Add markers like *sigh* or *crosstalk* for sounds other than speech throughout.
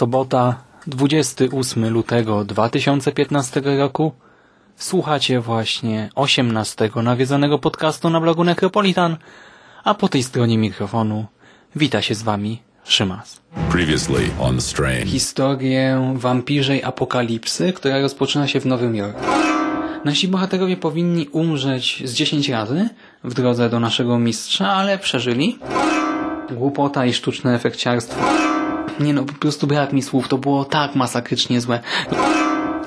Sobota, 28 lutego 2015 roku. Słuchacie właśnie 18 nawiedzonego podcastu na blogu Necropolitan, a po tej stronie mikrofonu wita się z wami Szymas. Previously on strain. Historię wampirzej apokalipsy, która rozpoczyna się w Nowym Jorku. Nasi bohaterowie powinni umrzeć z 10 razy w drodze do naszego mistrza, ale przeżyli. Głupota i sztuczne efekciarstwo nie no, po prostu brak mi słów. To było tak masakrycznie złe.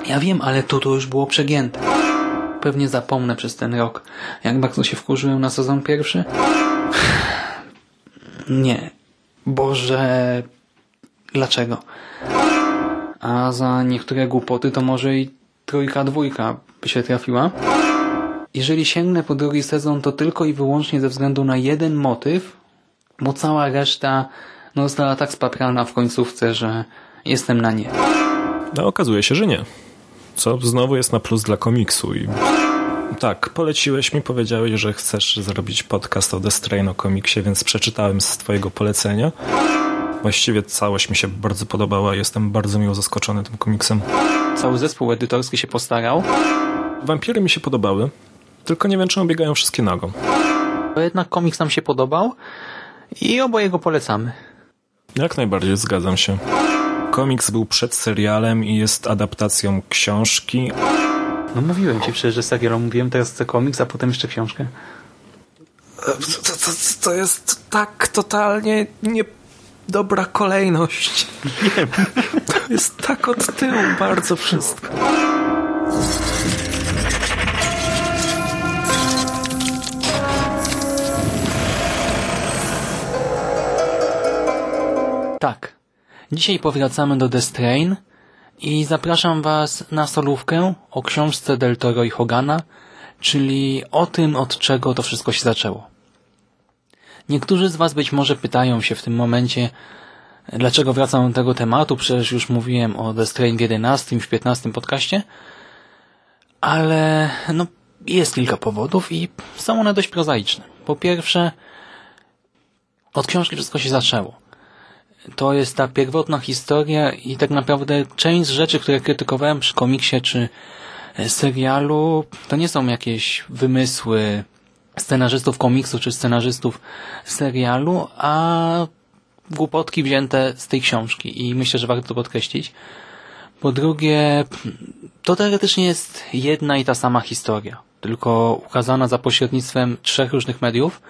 Ja wiem, ale to to już było przegięte. Pewnie zapomnę przez ten rok, jak bardzo się wkurzyłem na sezon pierwszy. Nie. Boże... Dlaczego? A za niektóre głupoty to może i trójka, dwójka by się trafiła. Jeżeli sięgnę po drugi sezon, to tylko i wyłącznie ze względu na jeden motyw, bo cała reszta no, została tak spaprana w końcówce, że jestem na nie. No okazuje się, że nie. Co znowu jest na plus dla komiksu i tak, poleciłeś mi, powiedziałeś, że chcesz zrobić podcast o The Strain o komiksie, więc przeczytałem z twojego polecenia. Właściwie całość mi się bardzo podobała jestem bardzo miło zaskoczony tym komiksem. Cały zespół edytorski się postarał. Wampiry mi się podobały, tylko nie wiem, czy biegają wszystkie nago. Bo jednak komiks nam się podobał i oboje go polecamy. Jak najbardziej zgadzam się. Komiks był przed serialem i jest adaptacją książki. No mówiłem ci przecież, że serial mówiłem, teraz chcę komiks, a potem jeszcze książkę. To, to, to jest tak totalnie nie dobra kolejność. Wiem. To jest tak od tyłu bardzo wszystko. Tak. Dzisiaj powracamy do The Strain i zapraszam Was na solówkę o książce Del Toro i Hogana, czyli o tym, od czego to wszystko się zaczęło. Niektórzy z Was być może pytają się w tym momencie, dlaczego wracam do tego tematu, przecież już mówiłem o The Strain w 11 w 15 podcaście, ale no, jest kilka powodów i są one dość prozaiczne. Po pierwsze, od książki wszystko się zaczęło to jest ta pierwotna historia i tak naprawdę część rzeczy, które krytykowałem przy komiksie czy e, serialu, to nie są jakieś wymysły scenarzystów komiksu czy scenarzystów serialu, a głupotki wzięte z tej książki i myślę, że warto to podkreślić. Po drugie, to teoretycznie jest jedna i ta sama historia, tylko ukazana za pośrednictwem trzech różnych mediów,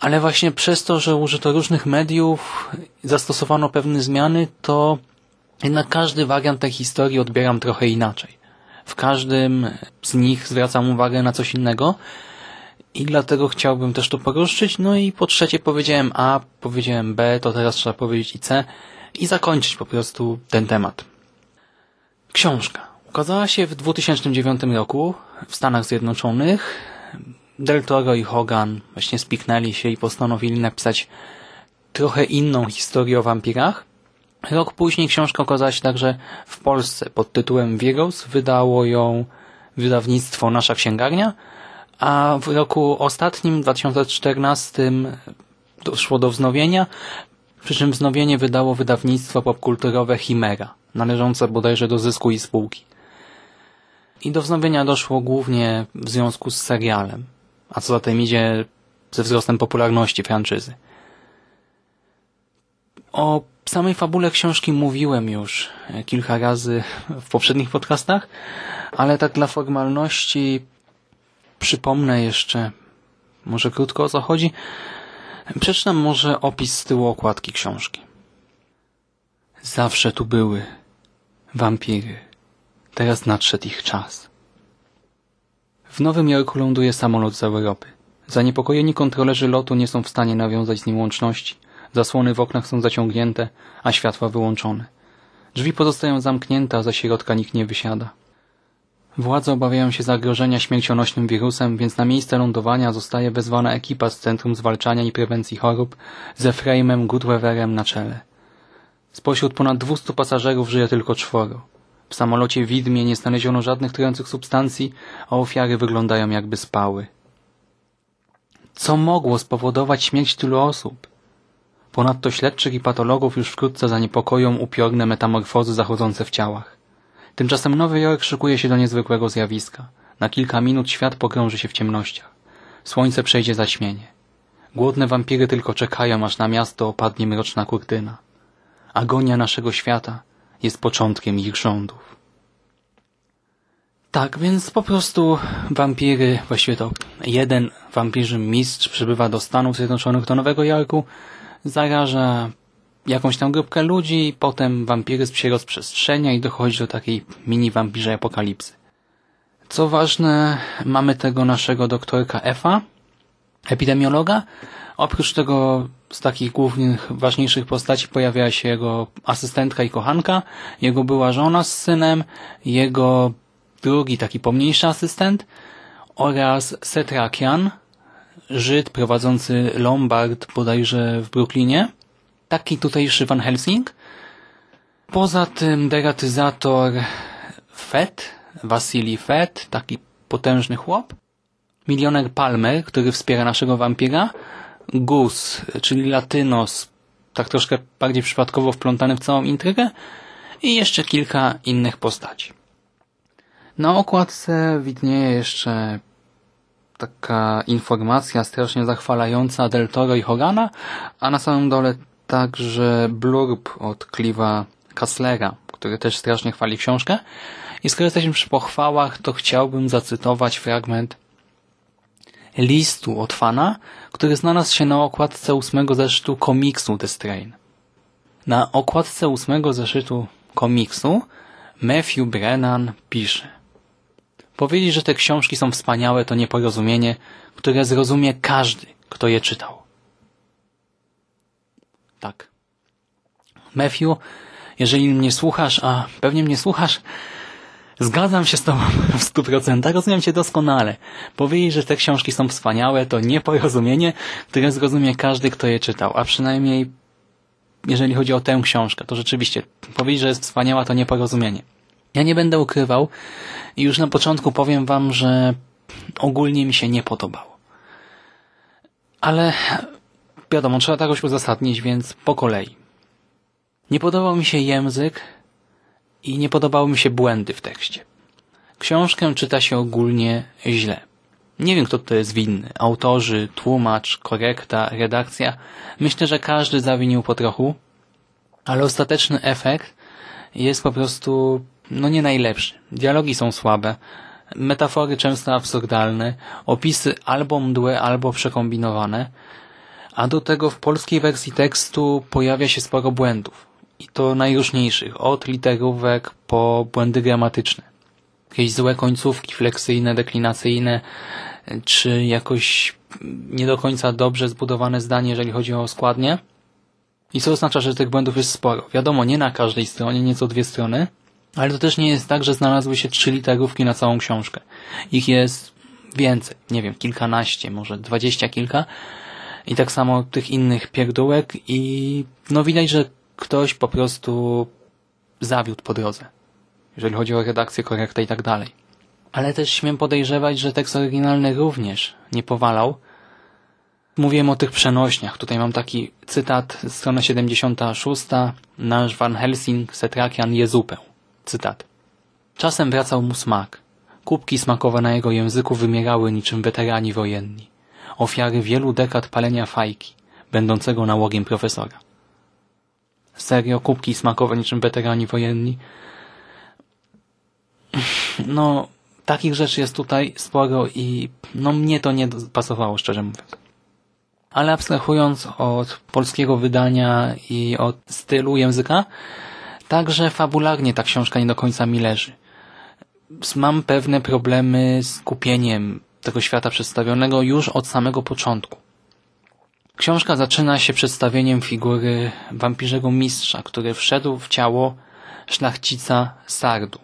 ale właśnie przez to, że użyto różnych mediów, zastosowano pewne zmiany, to jednak każdy wariant tej historii odbieram trochę inaczej. W każdym z nich zwracam uwagę na coś innego i dlatego chciałbym też to poruszyć. No i po trzecie powiedziałem A, powiedziałem B, to teraz trzeba powiedzieć i C i zakończyć po prostu ten temat. Książka. Ukazała się w 2009 roku w Stanach Zjednoczonych. Del Toro i Hogan właśnie spiknęli się i postanowili napisać trochę inną historię o wampirach. Rok później książka okazała się także w Polsce pod tytułem Virus. Wydało ją wydawnictwo Nasza Księgarnia, a w roku ostatnim, 2014, doszło do wznowienia, przy czym wznowienie wydało wydawnictwo popkulturowe Chimera, należące bodajże do zysku i spółki. I do wznowienia doszło głównie w związku z serialem a co za tym idzie ze wzrostem popularności franczyzy. O samej fabule książki mówiłem już kilka razy w poprzednich podcastach, ale tak dla formalności przypomnę jeszcze może krótko o co chodzi. Przeczytam może opis z tyłu okładki książki. Zawsze tu były wampiry. Teraz nadszedł ich czas. W Nowym Jorku ląduje samolot z Europy. Zaniepokojeni kontrolerzy lotu nie są w stanie nawiązać z nim łączności. Zasłony w oknach są zaciągnięte, a światła wyłączone. Drzwi pozostają zamknięte, a za środka nikt nie wysiada. Władze obawiają się zagrożenia śmiercionośnym wirusem, więc na miejsce lądowania zostaje wezwana ekipa z Centrum Zwalczania i Prewencji Chorób ze Frame'em Goodweatherem na czele. Spośród ponad 200 pasażerów żyje tylko czworo. W samolocie widmie nie znaleziono żadnych trujących substancji, a ofiary wyglądają jakby spały. Co mogło spowodować śmierć tylu osób? Ponadto śledczych i patologów już wkrótce zaniepokoją upiorne metamorfozy zachodzące w ciałach. Tymczasem Nowy Jork szykuje się do niezwykłego zjawiska. Na kilka minut świat pogrąży się w ciemnościach. Słońce przejdzie zaćmienie. Głodne wampiry tylko czekają, aż na miasto opadnie mroczna kurtyna. Agonia naszego świata jest początkiem ich rządów. Tak, więc po prostu wampiry, właściwie to jeden wampirzy mistrz przybywa do Stanów Zjednoczonych, do Nowego Jorku, zaraża jakąś tam grupkę ludzi, potem wampiryzm się rozprzestrzenia i dochodzi do takiej mini wampirzej apokalipsy. Co ważne, mamy tego naszego doktorka Efa, epidemiologa. Oprócz tego z takich głównych, ważniejszych postaci pojawia się jego asystentka i kochanka, jego była żona z synem, jego drugi taki pomniejszy asystent oraz Setrakian, Żyd prowadzący Lombard bodajże w Brooklynie taki tutejszy Van Helsing. Poza tym deratyzator Fett, Wasili Fett, taki potężny chłop. Milioner Palmer, który wspiera naszego wampira. Gus, czyli Latynos, tak troszkę bardziej przypadkowo wplątany w całą intrygę. I jeszcze kilka innych postaci. Na okładce widnieje jeszcze taka informacja strasznie zachwalająca Del Toro i Hogana, a na samym dole także blurb od Clive'a Kasslera, który też strasznie chwali książkę. I skoro jesteśmy przy pochwałach, to chciałbym zacytować fragment listu od fana, który znalazł się na okładce ósmego zeszytu komiksu The Strain. Na okładce ósmego zeszytu komiksu Matthew Brennan pisze Powiedzieć, że te książki są wspaniałe to nieporozumienie, które zrozumie każdy, kto je czytał. Tak. Matthew, jeżeli mnie słuchasz, a pewnie mnie słuchasz, zgadzam się z tobą w stu procentach, rozumiem cię doskonale. Powiedzieć, że te książki są wspaniałe, to nieporozumienie, które zrozumie każdy, kto je czytał, a przynajmniej jeżeli chodzi o tę książkę, to rzeczywiście powiedzieć, że jest wspaniała, to nieporozumienie. Ja nie będę ukrywał i już na początku powiem wam, że ogólnie mi się nie podobało. Ale Wiadomo, trzeba to jakoś uzasadnić, więc po kolei. Nie podobał mi się język i nie podobały mi się błędy w tekście. Książkę czyta się ogólnie źle. Nie wiem, kto to jest winny. Autorzy, tłumacz, korekta, redakcja. Myślę, że każdy zawinił po trochu, ale ostateczny efekt jest po prostu no nie najlepszy. Dialogi są słabe, metafory często absurdalne, opisy albo mdłe, albo przekombinowane, a do tego w polskiej wersji tekstu pojawia się sporo błędów. I to najróżniejszych, od literówek po błędy gramatyczne. Jakieś złe końcówki fleksyjne, deklinacyjne, czy jakoś nie do końca dobrze zbudowane zdanie, jeżeli chodzi o składnie. I co oznacza, że tych błędów jest sporo. Wiadomo, nie na każdej stronie, nieco dwie strony, ale to też nie jest tak, że znalazły się trzy literówki na całą książkę. Ich jest więcej, nie wiem, kilkanaście, może dwadzieścia kilka, i tak samo tych innych pierdółek i no widać, że ktoś po prostu zawiódł po drodze, jeżeli chodzi o redakcję, korektę i tak dalej. Ale też śmiem podejrzewać, że tekst oryginalny również nie powalał. Mówiłem o tych przenośniach. Tutaj mam taki cytat, strona 76. Nasz Van Helsing Setrakian je zupę. Cytat. Czasem wracał mu smak. Kubki smakowe na jego języku wymierały niczym weterani wojenni ofiary wielu dekad palenia fajki, będącego nałogiem profesora. Serio, kubki smakowe niczym weterani wojenni. No, takich rzeczy jest tutaj sporo i no mnie to nie pasowało, szczerze mówiąc. Ale abstrahując od polskiego wydania i od stylu języka, także fabularnie ta książka nie do końca mi leży. Mam pewne problemy z kupieniem tego świata przedstawionego już od samego początku. Książka zaczyna się przedstawieniem figury wampirzego mistrza, który wszedł w ciało szlachcica Sardu.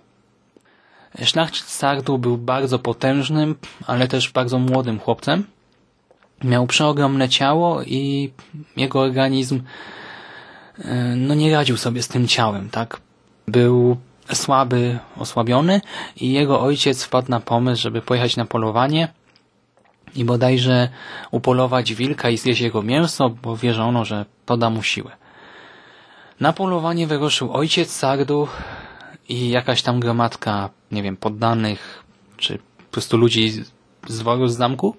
Szlachcic Sardu był bardzo potężnym, ale też bardzo młodym chłopcem. Miał przeogromne ciało i jego organizm e, no nie radził sobie z tym ciałem, tak? Był słaby, osłabiony i jego ojciec wpadł na pomysł, żeby pojechać na polowanie i bodajże upolować wilka i zjeść jego mięso, bo wierzono, że to da mu siłę. Na polowanie wyruszył ojciec Sardu i jakaś tam gromadka, nie wiem, poddanych, czy po prostu ludzi z dworu z zamku.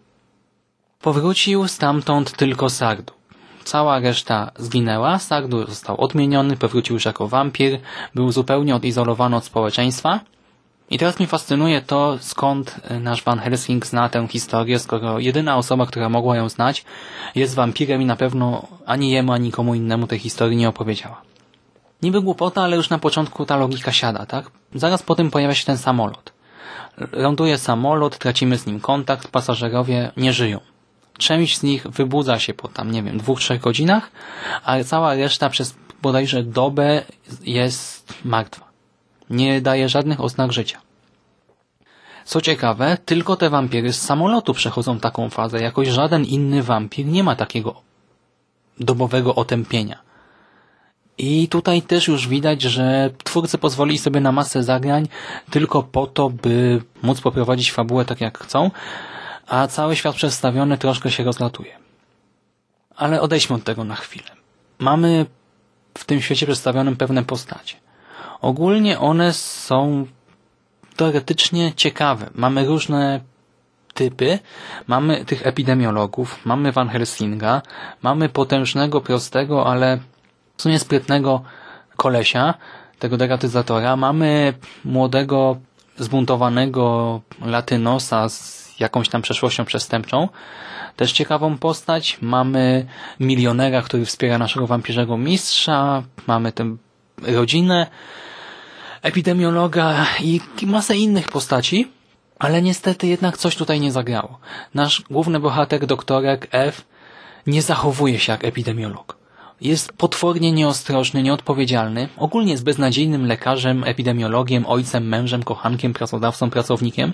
Powrócił stamtąd tylko Sardu. Cała reszta zginęła, Sardu został odmieniony, powrócił już jako wampir, był zupełnie odizolowany od społeczeństwa. I teraz mnie fascynuje to, skąd nasz Van Helsing zna tę historię, skoro jedyna osoba, która mogła ją znać, jest wampirem i na pewno ani jemu, ani komu innemu tej historii nie opowiedziała. Niby głupota, ale już na początku ta logika siada, tak? Zaraz po tym pojawia się ten samolot. Ląduje samolot, tracimy z nim kontakt, pasażerowie nie żyją. Część z nich wybudza się po tam, nie wiem, dwóch, trzech godzinach, a cała reszta przez bodajże dobę jest martwa. Nie daje żadnych oznak życia. Co ciekawe, tylko te wampiry z samolotu przechodzą taką fazę. Jakoś żaden inny wampir nie ma takiego dobowego otępienia. I tutaj też już widać, że twórcy pozwolili sobie na masę zagrań tylko po to, by móc poprowadzić fabułę tak jak chcą, a cały świat przedstawiony troszkę się rozlatuje. Ale odejdźmy od tego na chwilę. Mamy w tym świecie przedstawionym pewne postacie. Ogólnie one są teoretycznie ciekawe. Mamy różne typy. Mamy tych epidemiologów, mamy Van Helsinga, mamy potężnego, prostego, ale w sumie sprytnego kolesia, tego deratyzatora. Mamy młodego, zbuntowanego latynosa z jakąś tam przeszłością przestępczą. Też ciekawą postać. Mamy milionera, który wspiera naszego wampirzego mistrza. Mamy tę rodzinę, epidemiologa i masę innych postaci. Ale niestety jednak coś tutaj nie zagrało. Nasz główny bohater, doktorek F, nie zachowuje się jak epidemiolog jest potwornie nieostrożny, nieodpowiedzialny, ogólnie jest beznadziejnym lekarzem, epidemiologiem, ojcem, mężem, kochankiem, pracodawcą, pracownikiem.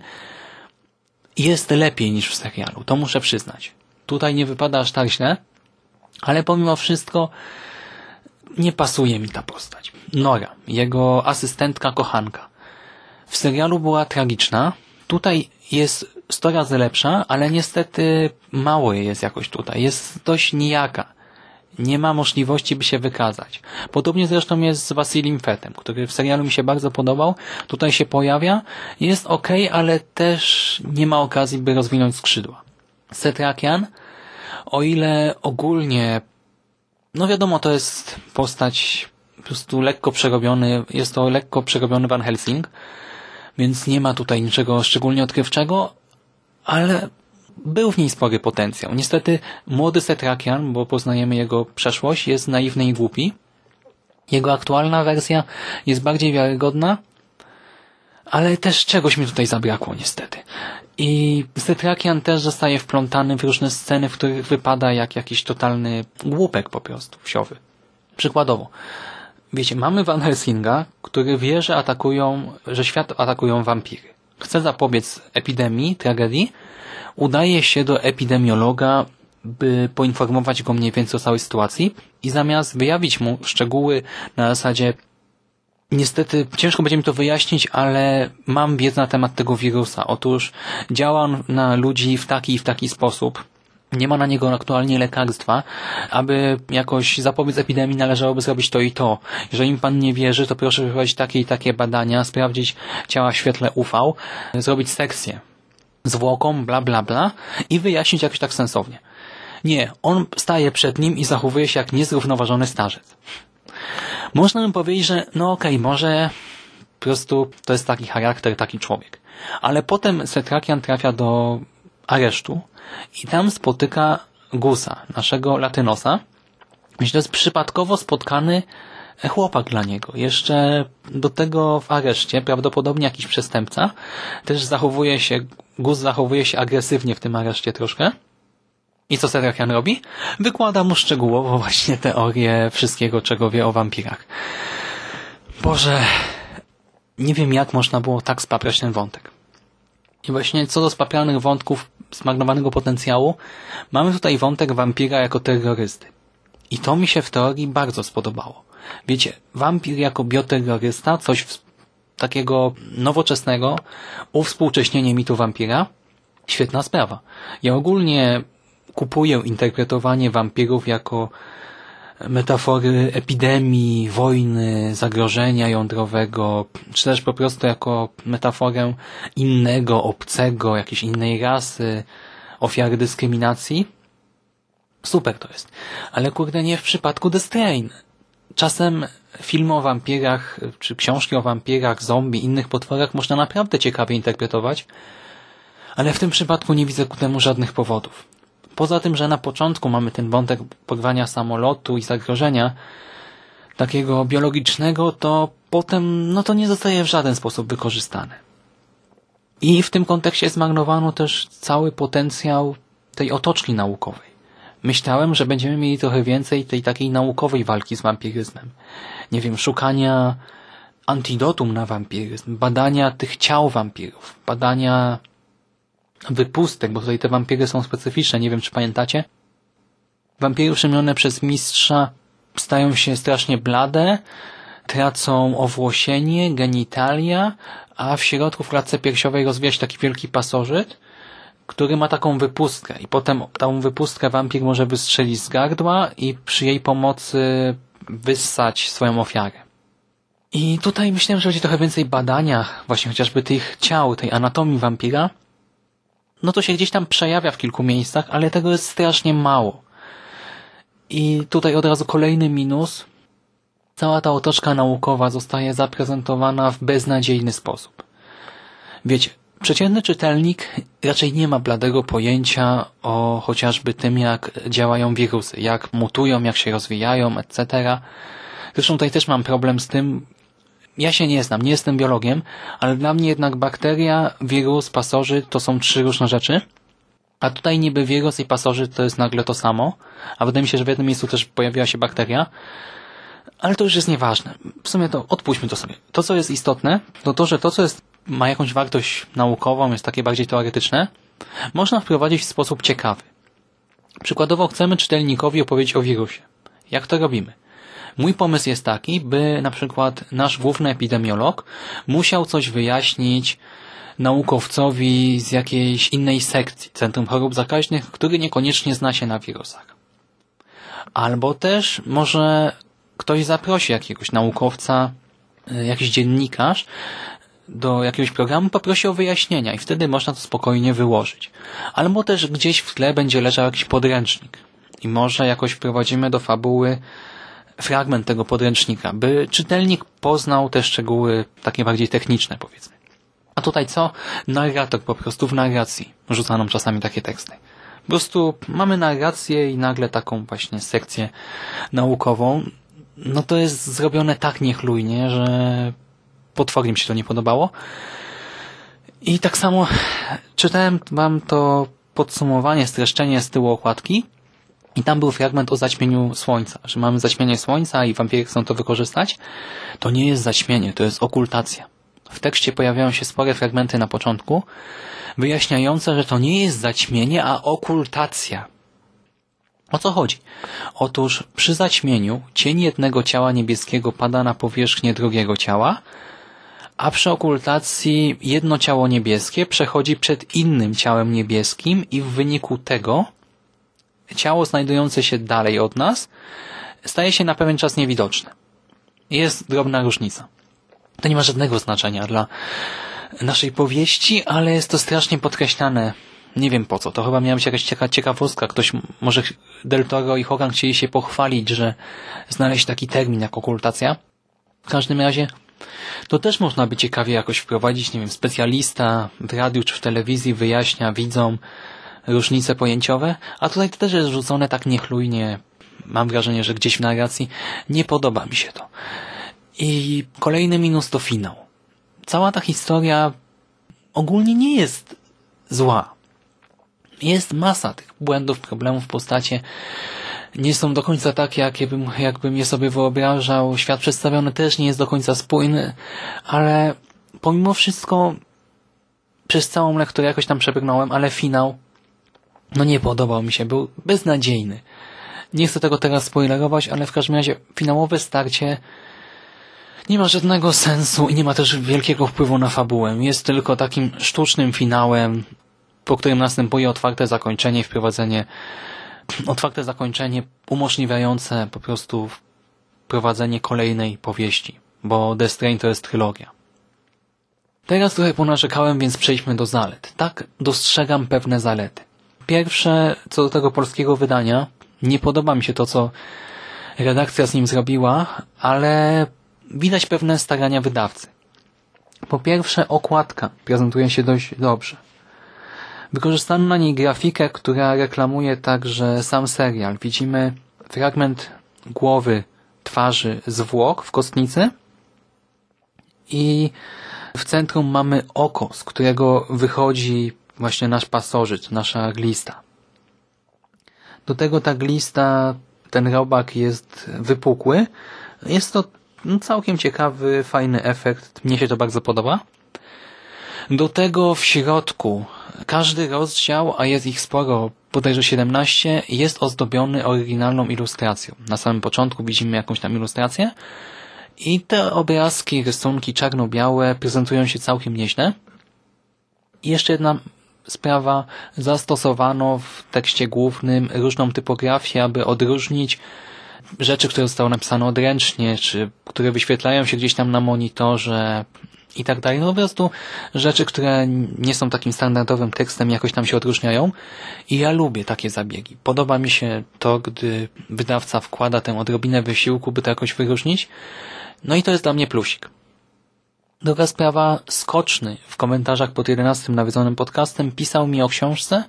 Jest lepiej niż w serialu, to muszę przyznać. Tutaj nie wypada aż tak źle, ale pomimo wszystko nie pasuje mi ta postać. Nora, jego asystentka, kochanka. W serialu była tragiczna, tutaj jest sto razy lepsza, ale niestety mało jej jest jakoś tutaj. Jest dość nijaka nie ma możliwości, by się wykazać. Podobnie zresztą jest z Wasilim Fetem, który w serialu mi się bardzo podobał. Tutaj się pojawia, jest ok, ale też nie ma okazji, by rozwinąć skrzydła. Setrakian, o ile ogólnie, no wiadomo, to jest postać po prostu lekko przerobiony, jest to lekko przerobiony Van Helsing, więc nie ma tutaj niczego szczególnie odkrywczego, ale był w niej spory potencjał. Niestety młody Setrakian, bo poznajemy jego przeszłość, jest naiwny i głupi. Jego aktualna wersja jest bardziej wiarygodna, ale też czegoś mi tutaj zabrakło niestety. I Setrakian też zostaje wplątany w różne sceny, w których wypada jak jakiś totalny głupek po prostu, wsiowy. Przykładowo, wiecie, mamy Van Helsinga, który wie, że atakują, że świat atakują wampiry. Chce zapobiec epidemii, tragedii, udaje się do epidemiologa, by poinformować go mniej więcej o całej sytuacji i zamiast wyjawić mu szczegóły na zasadzie Niestety ciężko będzie mi to wyjaśnić, ale mam wiedzę na temat tego wirusa. Otóż działa on na ludzi w taki i w taki sposób. Nie ma na niego aktualnie lekarstwa. Aby jakoś zapobiec epidemii należałoby zrobić to i to. Jeżeli pan nie wierzy, to proszę wyprowadzić takie i takie badania, sprawdzić ciała w świetle UV, zrobić sekcję zwłoką, bla bla bla i wyjaśnić jakoś tak sensownie. Nie, on staje przed nim i zachowuje się jak niezrównoważony starzec. Można by powiedzieć, że no okej, okay, może po prostu to jest taki charakter, taki człowiek. Ale potem Setrakian trafia do aresztu i tam spotyka Gusa, naszego Latynosa. Myślę, to jest przypadkowo spotkany chłopak dla niego. Jeszcze do tego w areszcie, prawdopodobnie jakiś przestępca, też zachowuje się, Gus zachowuje się agresywnie w tym areszcie troszkę. I co Serachian robi? Wykłada mu szczegółowo właśnie teorię wszystkiego, czego wie o wampirach. Boże, nie wiem jak można było tak spaprać ten wątek. I właśnie co do spapranych wątków zmarnowanego potencjału, mamy tutaj wątek wampira jako terrorysty. I to mi się w teorii bardzo spodobało. Wiecie, wampir jako bioterrorysta, coś takiego nowoczesnego, uwspółcześnienie mitu wampira, świetna sprawa. Ja ogólnie kupuję interpretowanie wampirów jako metafory epidemii, wojny, zagrożenia jądrowego, czy też po prostu jako metaforę innego, obcego, jakiejś innej rasy, ofiary dyskryminacji. Super to jest. Ale kurde nie w przypadku The Strain. Czasem filmy o wampirach, czy książki o wampirach, zombie, innych potworach można naprawdę ciekawie interpretować, ale w tym przypadku nie widzę ku temu żadnych powodów. Poza tym, że na początku mamy ten wątek porwania samolotu i zagrożenia takiego biologicznego, to potem no to nie zostaje w żaden sposób wykorzystane. I w tym kontekście zmarnowano też cały potencjał tej otoczki naukowej. Myślałem, że będziemy mieli trochę więcej tej takiej naukowej walki z wampiryzmem. Nie wiem, szukania antidotum na wampiryzm, badania tych ciał wampirów, badania wypustek, bo tutaj te wampiry są specyficzne, nie wiem czy pamiętacie. Wampiry przemienione przez mistrza stają się strasznie blade, tracą owłosienie, genitalia, a w środku w klatce piersiowej rozwija się taki wielki pasożyt, który ma taką wypustkę i potem tą wypustkę wampir może wystrzelić z gardła i przy jej pomocy wyssać swoją ofiarę. I tutaj myślałem, że będzie trochę więcej badania właśnie chociażby tych ciał, tej anatomii wampira, no to się gdzieś tam przejawia w kilku miejscach, ale tego jest strasznie mało. I tutaj od razu kolejny minus. Cała ta otoczka naukowa zostaje zaprezentowana w beznadziejny sposób. Wiecie, przeciętny czytelnik raczej nie ma bladego pojęcia o chociażby tym, jak działają wirusy, jak mutują, jak się rozwijają, etc. Zresztą tutaj też mam problem z tym, ja się nie znam, nie jestem biologiem, ale dla mnie jednak bakteria, wirus, pasożyt to są trzy różne rzeczy. A tutaj niby wirus i pasożyt to jest nagle to samo, a wydaje mi się, że w jednym miejscu też pojawiła się bakteria. Ale to już jest nieważne. W sumie to odpuśćmy to sobie. To, co jest istotne, to to, że to, co jest, ma jakąś wartość naukową, jest takie bardziej teoretyczne, można wprowadzić w sposób ciekawy. Przykładowo chcemy czytelnikowi opowiedzieć o wirusie. Jak to robimy? Mój pomysł jest taki, by na przykład nasz główny epidemiolog musiał coś wyjaśnić naukowcowi z jakiejś innej sekcji Centrum Chorób Zakaźnych, który niekoniecznie zna się na wirusach. Albo też może ktoś zaprosi jakiegoś naukowca, e, jakiś dziennikarz do jakiegoś programu, poprosi o wyjaśnienia i wtedy można to spokojnie wyłożyć. Albo też gdzieś w tle będzie leżał jakiś podręcznik i może jakoś wprowadzimy do fabuły fragment tego podręcznika, by czytelnik poznał te szczegóły takie bardziej techniczne, powiedzmy. A tutaj co? Narrator po prostu w narracji rzuca nam czasami takie teksty. Po prostu mamy narrację i nagle taką właśnie sekcję naukową. No to jest zrobione tak niechlujnie, że potwornie mi się to nie podobało. I tak samo czytałem wam to podsumowanie, streszczenie z tyłu okładki i tam był fragment o zaćmieniu słońca, że mamy zaćmienie słońca i wampiry chcą to wykorzystać. To nie jest zaćmienie, to jest okultacja. W tekście pojawiają się spore fragmenty na początku, wyjaśniające, że to nie jest zaćmienie, a okultacja. O co chodzi? Otóż przy zaćmieniu cień jednego ciała niebieskiego pada na powierzchnię drugiego ciała, a przy okultacji jedno ciało niebieskie przechodzi przed innym ciałem niebieskim i w wyniku tego ciało znajdujące się dalej od nas staje się na pewien czas niewidoczne. Jest drobna różnica. To nie ma żadnego znaczenia dla naszej powieści, ale jest to strasznie podkreślane Nie wiem po co. To chyba miała być jakaś cieka ciekawostka. Ktoś, może Del Toro i Hogan chcieli się pochwalić, że znaleźć taki termin jak okultacja. W każdym razie to też można by ciekawie jakoś wprowadzić, nie wiem, specjalista w radiu czy w telewizji wyjaśnia widzom różnice pojęciowe, a tutaj to też jest rzucone tak niechlujnie. Mam wrażenie, że gdzieś w narracji nie podoba mi się to. I kolejny minus to finał. Cała ta historia ogólnie nie jest zła. Jest masa tych błędów, problemów w postaci nie są do końca takie, jakbym, jakbym je sobie wyobrażał. Świat przedstawiony też nie jest do końca spójny, ale pomimo wszystko przez całą lekturę jakoś tam przebrnąłem, ale finał no nie podobał mi się, był beznadziejny. Nie chcę tego teraz spoilerować, ale w każdym razie finałowe starcie nie ma żadnego sensu i nie ma też wielkiego wpływu na fabułę. Jest tylko takim sztucznym finałem, po którym następuje otwarte zakończenie wprowadzenie otwarte zakończenie umożliwiające po prostu prowadzenie kolejnej powieści, bo The Strain to jest trylogia. Teraz trochę ponarzekałem, więc przejdźmy do zalet. Tak, dostrzegam pewne zalety. Pierwsze, co do tego polskiego wydania, nie podoba mi się to, co redakcja z nim zrobiła, ale widać pewne starania wydawcy. Po pierwsze, okładka prezentuje się dość dobrze. Wykorzystano na niej grafikę, która reklamuje także sam serial. Widzimy fragment głowy, twarzy, zwłok w kostnicy i w centrum mamy oko, z którego wychodzi właśnie nasz pasożyt, nasza glista. Do tego ta glista, ten robak jest wypukły. Jest to no, całkiem ciekawy, fajny efekt. Mnie się to bardzo podoba. Do tego w środku każdy rozdział, a jest ich sporo, bodajże 17, jest ozdobiony oryginalną ilustracją. Na samym początku widzimy jakąś tam ilustrację i te obrazki, rysunki czarno-białe prezentują się całkiem nieźle. I jeszcze jedna sprawa, zastosowano w tekście głównym różną typografię, aby odróżnić rzeczy, które zostały napisane odręcznie, czy które wyświetlają się gdzieś tam na monitorze i tak dalej. No po prostu rzeczy, które nie są takim standardowym tekstem, jakoś tam się odróżniają. I ja lubię takie zabiegi. Podoba mi się to, gdy wydawca wkłada tę odrobinę wysiłku, by to jakoś wyróżnić. No i to jest dla mnie plusik. Druga sprawa, Skoczny w komentarzach pod 11 nawiedzonym podcastem pisał mi o książce,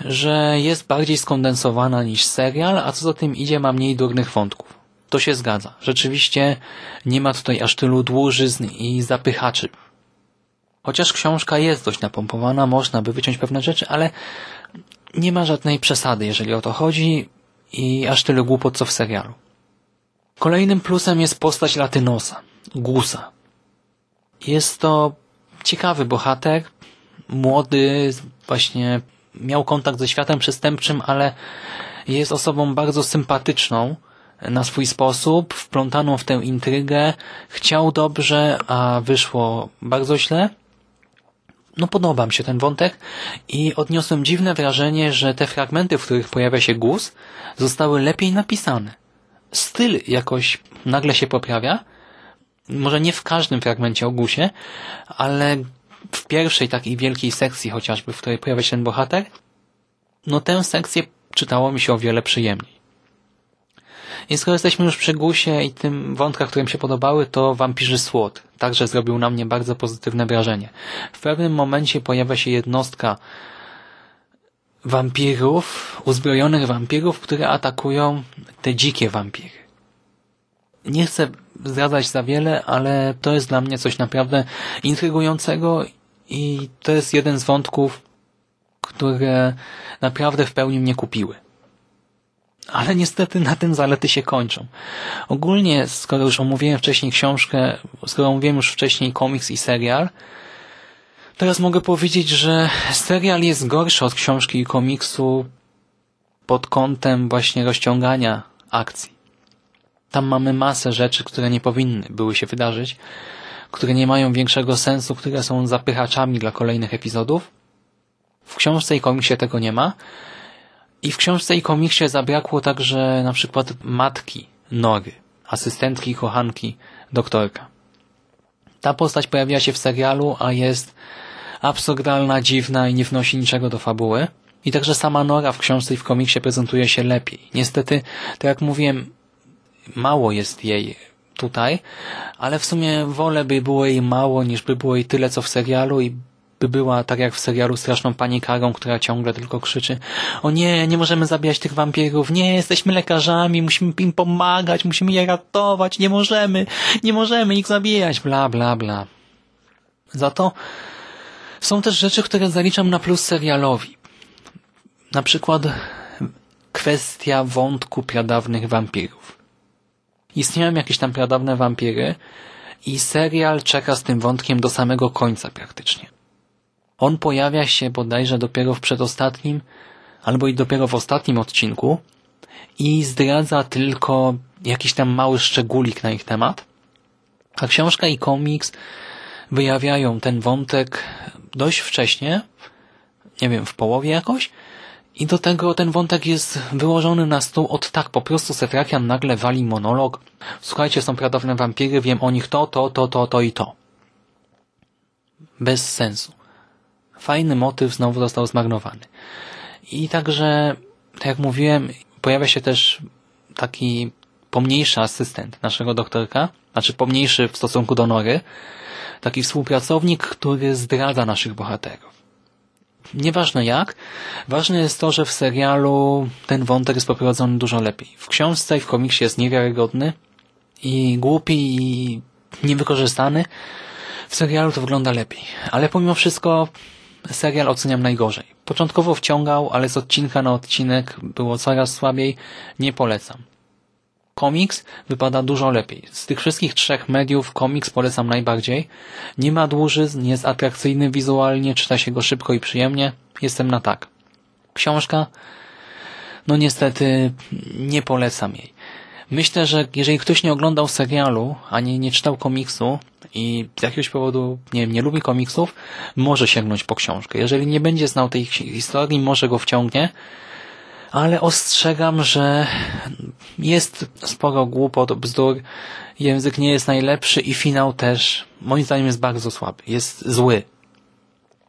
że jest bardziej skondensowana niż serial, a co za tym idzie ma mniej durnych wątków. To się zgadza. Rzeczywiście nie ma tutaj aż tylu dłużyzn i zapychaczy. Chociaż książka jest dość napompowana, można by wyciąć pewne rzeczy, ale nie ma żadnej przesady, jeżeli o to chodzi i aż tyle głupot, co w serialu. Kolejnym plusem jest postać Latynosa, Gusa. Jest to ciekawy bohater, młody, właśnie miał kontakt ze światem przestępczym, ale jest osobą bardzo sympatyczną na swój sposób, wplątaną w tę intrygę. Chciał dobrze, a wyszło bardzo źle. No podoba mi się ten wątek i odniosłem dziwne wrażenie, że te fragmenty, w których pojawia się głos, zostały lepiej napisane. Styl jakoś nagle się poprawia, może nie w każdym fragmencie o Gusie, ale w pierwszej takiej wielkiej sekcji chociażby, w której pojawia się ten bohater, no tę sekcję czytało mi się o wiele przyjemniej. I skoro jesteśmy już przy Gusie i tym wątkach, które mi się podobały, to Wampirzy Słod także zrobił na mnie bardzo pozytywne wrażenie. W pewnym momencie pojawia się jednostka wampirów, uzbrojonych wampirów, które atakują te dzikie wampiry. Nie chcę zdradzać za wiele, ale to jest dla mnie coś naprawdę intrygującego i to jest jeden z wątków, które naprawdę w pełni mnie kupiły. Ale niestety na tym zalety się kończą. Ogólnie, skoro już omówiłem wcześniej książkę, skoro omówiłem już wcześniej komiks i serial, teraz mogę powiedzieć, że serial jest gorszy od książki i komiksu pod kątem właśnie rozciągania akcji. Tam mamy masę rzeczy, które nie powinny były się wydarzyć, które nie mają większego sensu, które są zapychaczami dla kolejnych epizodów. W książce i komiksie tego nie ma. I w książce i komiksie zabrakło także na przykład matki Nory, asystentki i kochanki doktorka. Ta postać pojawiła się w serialu, a jest absurdalna, dziwna i nie wnosi niczego do fabuły. I także sama Nora w książce i w komiksie prezentuje się lepiej. Niestety, tak jak mówiłem, mało jest jej tutaj, ale w sumie wolę by było jej mało, niż by było jej tyle, co w serialu i by była tak jak w serialu straszną panikarą, która ciągle tylko krzyczy o nie, nie możemy zabijać tych wampirów, nie, jesteśmy lekarzami, musimy im pomagać, musimy je ratować, nie możemy, nie możemy ich zabijać, bla, bla, bla. Za to są też rzeczy, które zaliczam na plus serialowi. Na przykład kwestia wątku pradawnych wampirów. Istnieją jakieś tam pradawne wampiry i serial czeka z tym wątkiem do samego końca praktycznie. On pojawia się bodajże dopiero w przedostatnim albo i dopiero w ostatnim odcinku i zdradza tylko jakiś tam mały szczególik na ich temat. A książka i komiks wyjawiają ten wątek dość wcześnie, nie wiem, w połowie jakoś, i do tego ten wątek jest wyłożony na stół od tak, po prostu Setrakian nagle wali monolog. Słuchajcie, są pradawne wampiry, wiem o nich to, to, to, to, to i to. Bez sensu. Fajny motyw znowu został zmarnowany. I także, tak jak mówiłem, pojawia się też taki pomniejszy asystent naszego doktorka, znaczy pomniejszy w stosunku do Nory, taki współpracownik, który zdradza naszych bohaterów. Nieważne jak, ważne jest to, że w serialu ten wątek jest poprowadzony dużo lepiej. W książce i w komiksie jest niewiarygodny i głupi i niewykorzystany. W serialu to wygląda lepiej. Ale pomimo wszystko serial oceniam najgorzej. Początkowo wciągał, ale z odcinka na odcinek było coraz słabiej. Nie polecam. Komiks wypada dużo lepiej. Z tych wszystkich trzech mediów komiks polecam najbardziej. Nie ma dłużyzn, jest atrakcyjny wizualnie, czyta się go szybko i przyjemnie. Jestem na tak. Książka? No niestety nie polecam jej. Myślę, że jeżeli ktoś nie oglądał serialu, ani nie czytał komiksu i z jakiegoś powodu nie, wiem, nie lubi komiksów, może sięgnąć po książkę. Jeżeli nie będzie znał tej historii, może go wciągnie, ale ostrzegam, że jest sporo głupot, bzdur, język nie jest najlepszy i finał też, moim zdaniem, jest bardzo słaby, jest zły.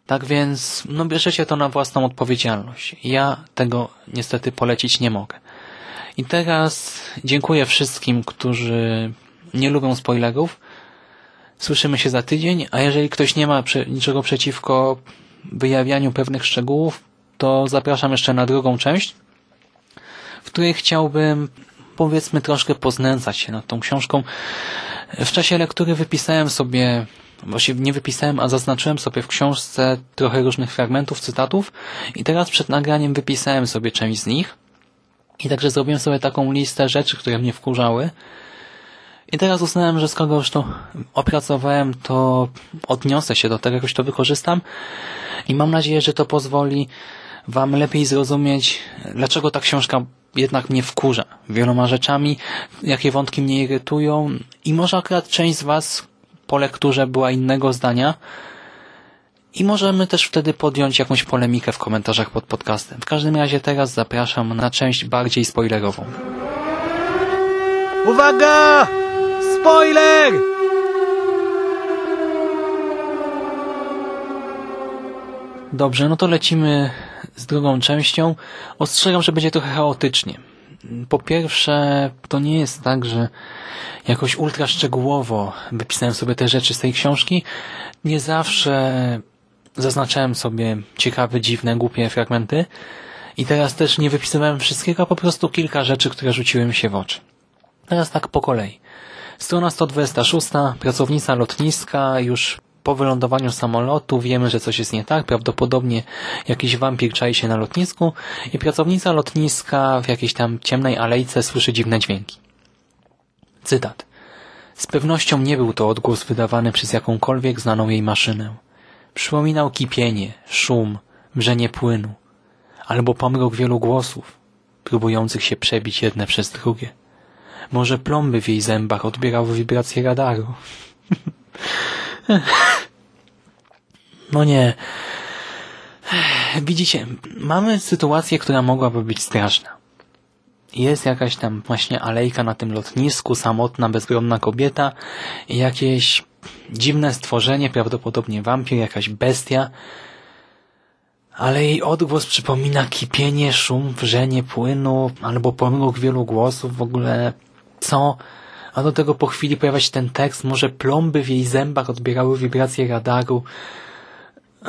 Tak więc, no bierzecie to na własną odpowiedzialność. Ja tego niestety polecić nie mogę. I teraz dziękuję wszystkim, którzy nie lubią spoilerów. Słyszymy się za tydzień, a jeżeli ktoś nie ma niczego przeciwko wyjawianiu pewnych szczegółów, to zapraszam jeszcze na drugą część, w której chciałbym powiedzmy troszkę poznęcać się nad tą książką. W czasie lektury wypisałem sobie, właściwie nie wypisałem, a zaznaczyłem sobie w książce trochę różnych fragmentów, cytatów i teraz przed nagraniem wypisałem sobie część z nich. I także zrobiłem sobie taką listę rzeczy, które mnie wkurzały. I teraz uznałem, że skoro już to opracowałem, to odniosę się do tego, jakoś to wykorzystam. I mam nadzieję, że to pozwoli Wam lepiej zrozumieć, dlaczego ta książka jednak mnie wkurza wieloma rzeczami, jakie wątki mnie irytują i może akurat część z Was po lekturze była innego zdania i możemy też wtedy podjąć jakąś polemikę w komentarzach pod podcastem. W każdym razie teraz zapraszam na część bardziej spoilerową. Uwaga! Spoiler! Dobrze, no to lecimy z drugą częścią. Ostrzegam, że będzie trochę chaotycznie. Po pierwsze, to nie jest tak, że jakoś ultra szczegółowo wypisałem sobie te rzeczy z tej książki. Nie zawsze zaznaczałem sobie ciekawe, dziwne, głupie fragmenty. I teraz też nie wypisywałem wszystkiego, a po prostu kilka rzeczy, które rzuciły mi się w oczy. Teraz tak po kolei. Strona 126. Pracownica lotniska już po wylądowaniu samolotu wiemy, że coś jest nie tak. Prawdopodobnie jakiś wampir czai się na lotnisku i pracownica lotniska w jakiejś tam ciemnej alejce słyszy dziwne dźwięki. Cytat. Z pewnością nie był to odgłos wydawany przez jakąkolwiek znaną jej maszynę. Przypominał kipienie, szum, wrzenie płynu, albo pomrok wielu głosów, próbujących się przebić jedne przez drugie. Może plomby w jej zębach odbierały wibracje radaru. *laughs* No nie. Widzicie, mamy sytuację, która mogłaby być straszna. Jest jakaś tam właśnie alejka na tym lotnisku, samotna, bezbronna kobieta jakieś dziwne stworzenie, prawdopodobnie wampir, jakaś bestia, ale jej odgłos przypomina kipienie, szum, wrzenie płynu albo pomruk wielu głosów, w ogóle co? A do tego po chwili pojawia się ten tekst, może plomby w jej zębach odbierały wibracje radaru.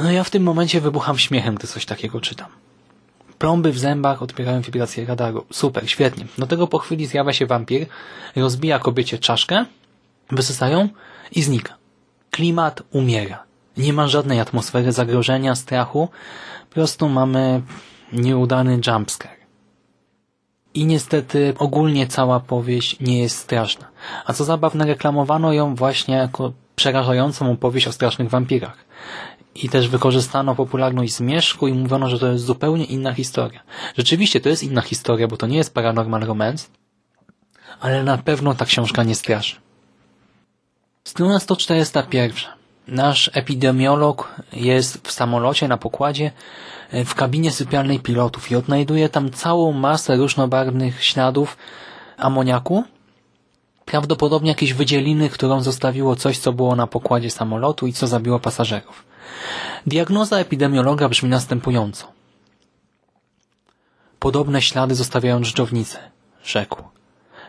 No ja w tym momencie wybucham śmiechem, gdy coś takiego czytam. Plomby w zębach odbierają wibracje radaru. Super, świetnie. Do tego po chwili zjawia się wampir, rozbija kobiecie czaszkę, wysysają i znika. Klimat umiera. Nie ma żadnej atmosfery zagrożenia, strachu. Po prostu mamy nieudany jumpscare. I niestety ogólnie cała powieść nie jest straszna. A co zabawne, reklamowano ją właśnie jako przerażającą opowieść o strasznych wampirach. I też wykorzystano popularność zmierzchu i mówiono, że to jest zupełnie inna historia. Rzeczywiście to jest inna historia, bo to nie jest paranormal romance, ale na pewno ta książka nie straszy. Strona 141. Nasz epidemiolog jest w samolocie na pokładzie w kabinie sypialnej pilotów i odnajduje tam całą masę różnobarwnych śladów amoniaku, prawdopodobnie jakieś wydzieliny, którą zostawiło coś, co było na pokładzie samolotu i co zabiło pasażerów. Diagnoza epidemiologa brzmi następująco. Podobne ślady zostawiają dżdżownice, rzekł.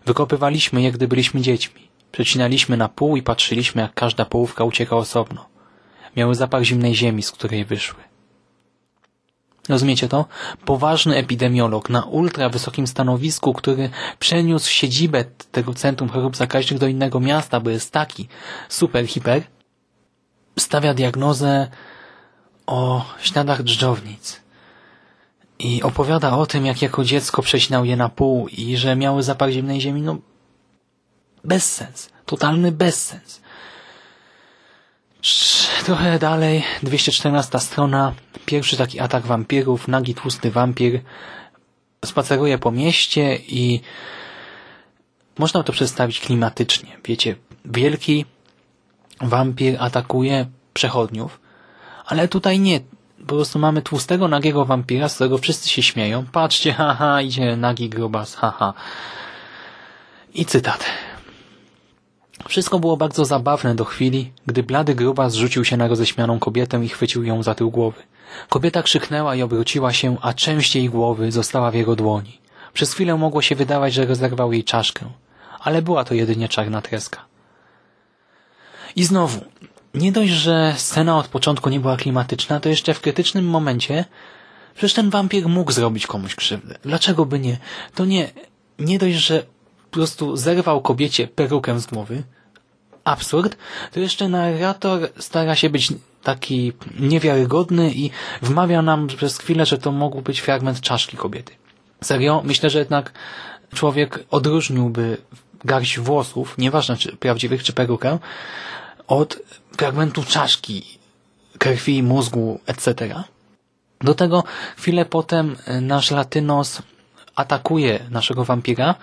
Wykopywaliśmy je, gdy byliśmy dziećmi. Przecinaliśmy na pół i patrzyliśmy, jak każda połówka ucieka osobno. Miały zapach zimnej ziemi, z której wyszły. Rozumiecie to? Poważny epidemiolog na ultra wysokim stanowisku, który przeniósł siedzibę tego Centrum Chorób Zakaźnych do innego miasta, bo jest taki super, hiper, stawia diagnozę o śladach dżdżownic i opowiada o tym, jak jako dziecko przecinał je na pół i że miały zapach zimnej ziemi. No, bezsens. Totalny bezsens. Trochę dalej, 214 strona, pierwszy taki atak wampirów, nagi tłusty wampir spaceruje po mieście i można to przedstawić klimatycznie. Wiecie, wielki wampir atakuje przechodniów, ale tutaj nie. Po prostu mamy tłustego, nagiego wampira, z którego wszyscy się śmieją. Patrzcie, *laughs* haha, idzie nagi grubas, haha. I cytat. Wszystko było bardzo zabawne do chwili, gdy blady grubas zrzucił się na roześmianą kobietę i chwycił ją za tył głowy. Kobieta krzyknęła i obróciła się, a część jej głowy została w jego dłoni. Przez chwilę mogło się wydawać, że rozerwał jej czaszkę, ale była to jedynie czarna treska. I znowu, nie dość, że scena od początku nie była klimatyczna, to jeszcze w krytycznym momencie przecież ten wampir mógł zrobić komuś krzywdę. Dlaczego by nie? To nie, nie dość, że po prostu zerwał kobiecie perukę z głowy, absurd, to jeszcze narrator stara się być taki niewiarygodny i wmawia nam przez chwilę, że to mógł być fragment czaszki kobiety. Serio? Myślę, że jednak człowiek odróżniłby garść włosów, nieważne czy prawdziwych, czy perukę, od fragmentu czaszki, krwi, mózgu, etc. Do tego chwilę potem nasz latynos atakuje naszego wampira,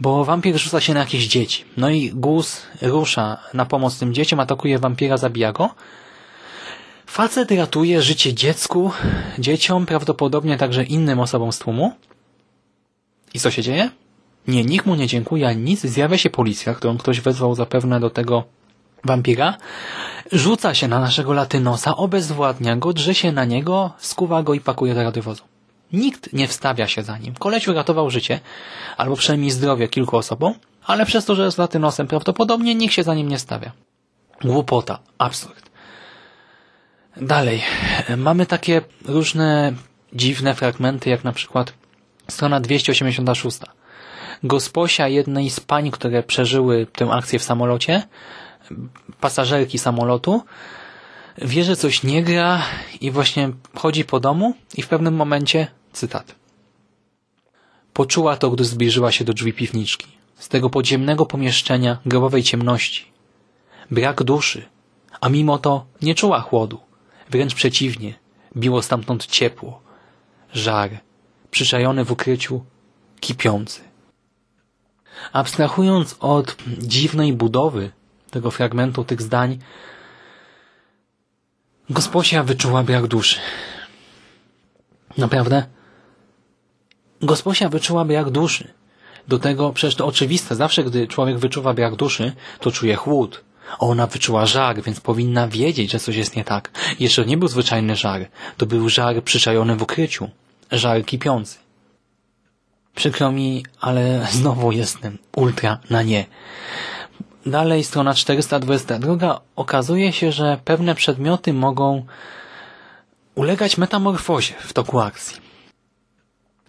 bo wampir rzuca się na jakieś dzieci. No i Gus rusza na pomoc tym dzieciom, atakuje wampira, zabija go. Facet ratuje życie dziecku, dzieciom, prawdopodobnie także innym osobom z tłumu. I co się dzieje? Nie, nikt mu nie dziękuje ani nic. Zjawia się policja, którą ktoś wezwał zapewne do tego wampira. Rzuca się na naszego latynosa, obezwładnia go, drze się na niego, skuwa go i pakuje do radiowozu. Nikt nie wstawia się za nim. Koleś uratował życie, albo przynajmniej zdrowie kilku osobom, ale przez to, że jest latynosem, prawdopodobnie nikt się za nim nie stawia. Głupota. Absurd. Dalej. Mamy takie różne dziwne fragmenty, jak na przykład strona 286. Gosposia jednej z pań, które przeżyły tę akcję w samolocie, pasażerki samolotu, wie, że coś nie gra i właśnie chodzi po domu i w pewnym momencie Cytat. Poczuła to, gdy zbliżyła się do drzwi piwniczki. Z tego podziemnego pomieszczenia grobowej ciemności. Brak duszy, a mimo to nie czuła chłodu. Wręcz przeciwnie, biło stamtąd ciepło, żar, przyczajony w ukryciu, kipiący. Abstrahując od dziwnej budowy tego fragmentu, tych zdań, Gosposia wyczuła brak duszy. Naprawdę? Gosposia wyczuła brak duszy. Do tego przecież to oczywiste, zawsze gdy człowiek wyczuwa brak duszy, to czuje chłód. Ona wyczuła żar, więc powinna wiedzieć, że coś jest nie tak. Jeszcze nie był zwyczajny żar. To był żar przyczajony w ukryciu. Żar kipiący. Przykro mi, ale *laughs* znowu jestem ultra na nie. Dalej strona 422. Okazuje się, że pewne przedmioty mogą ulegać metamorfozie w toku akcji.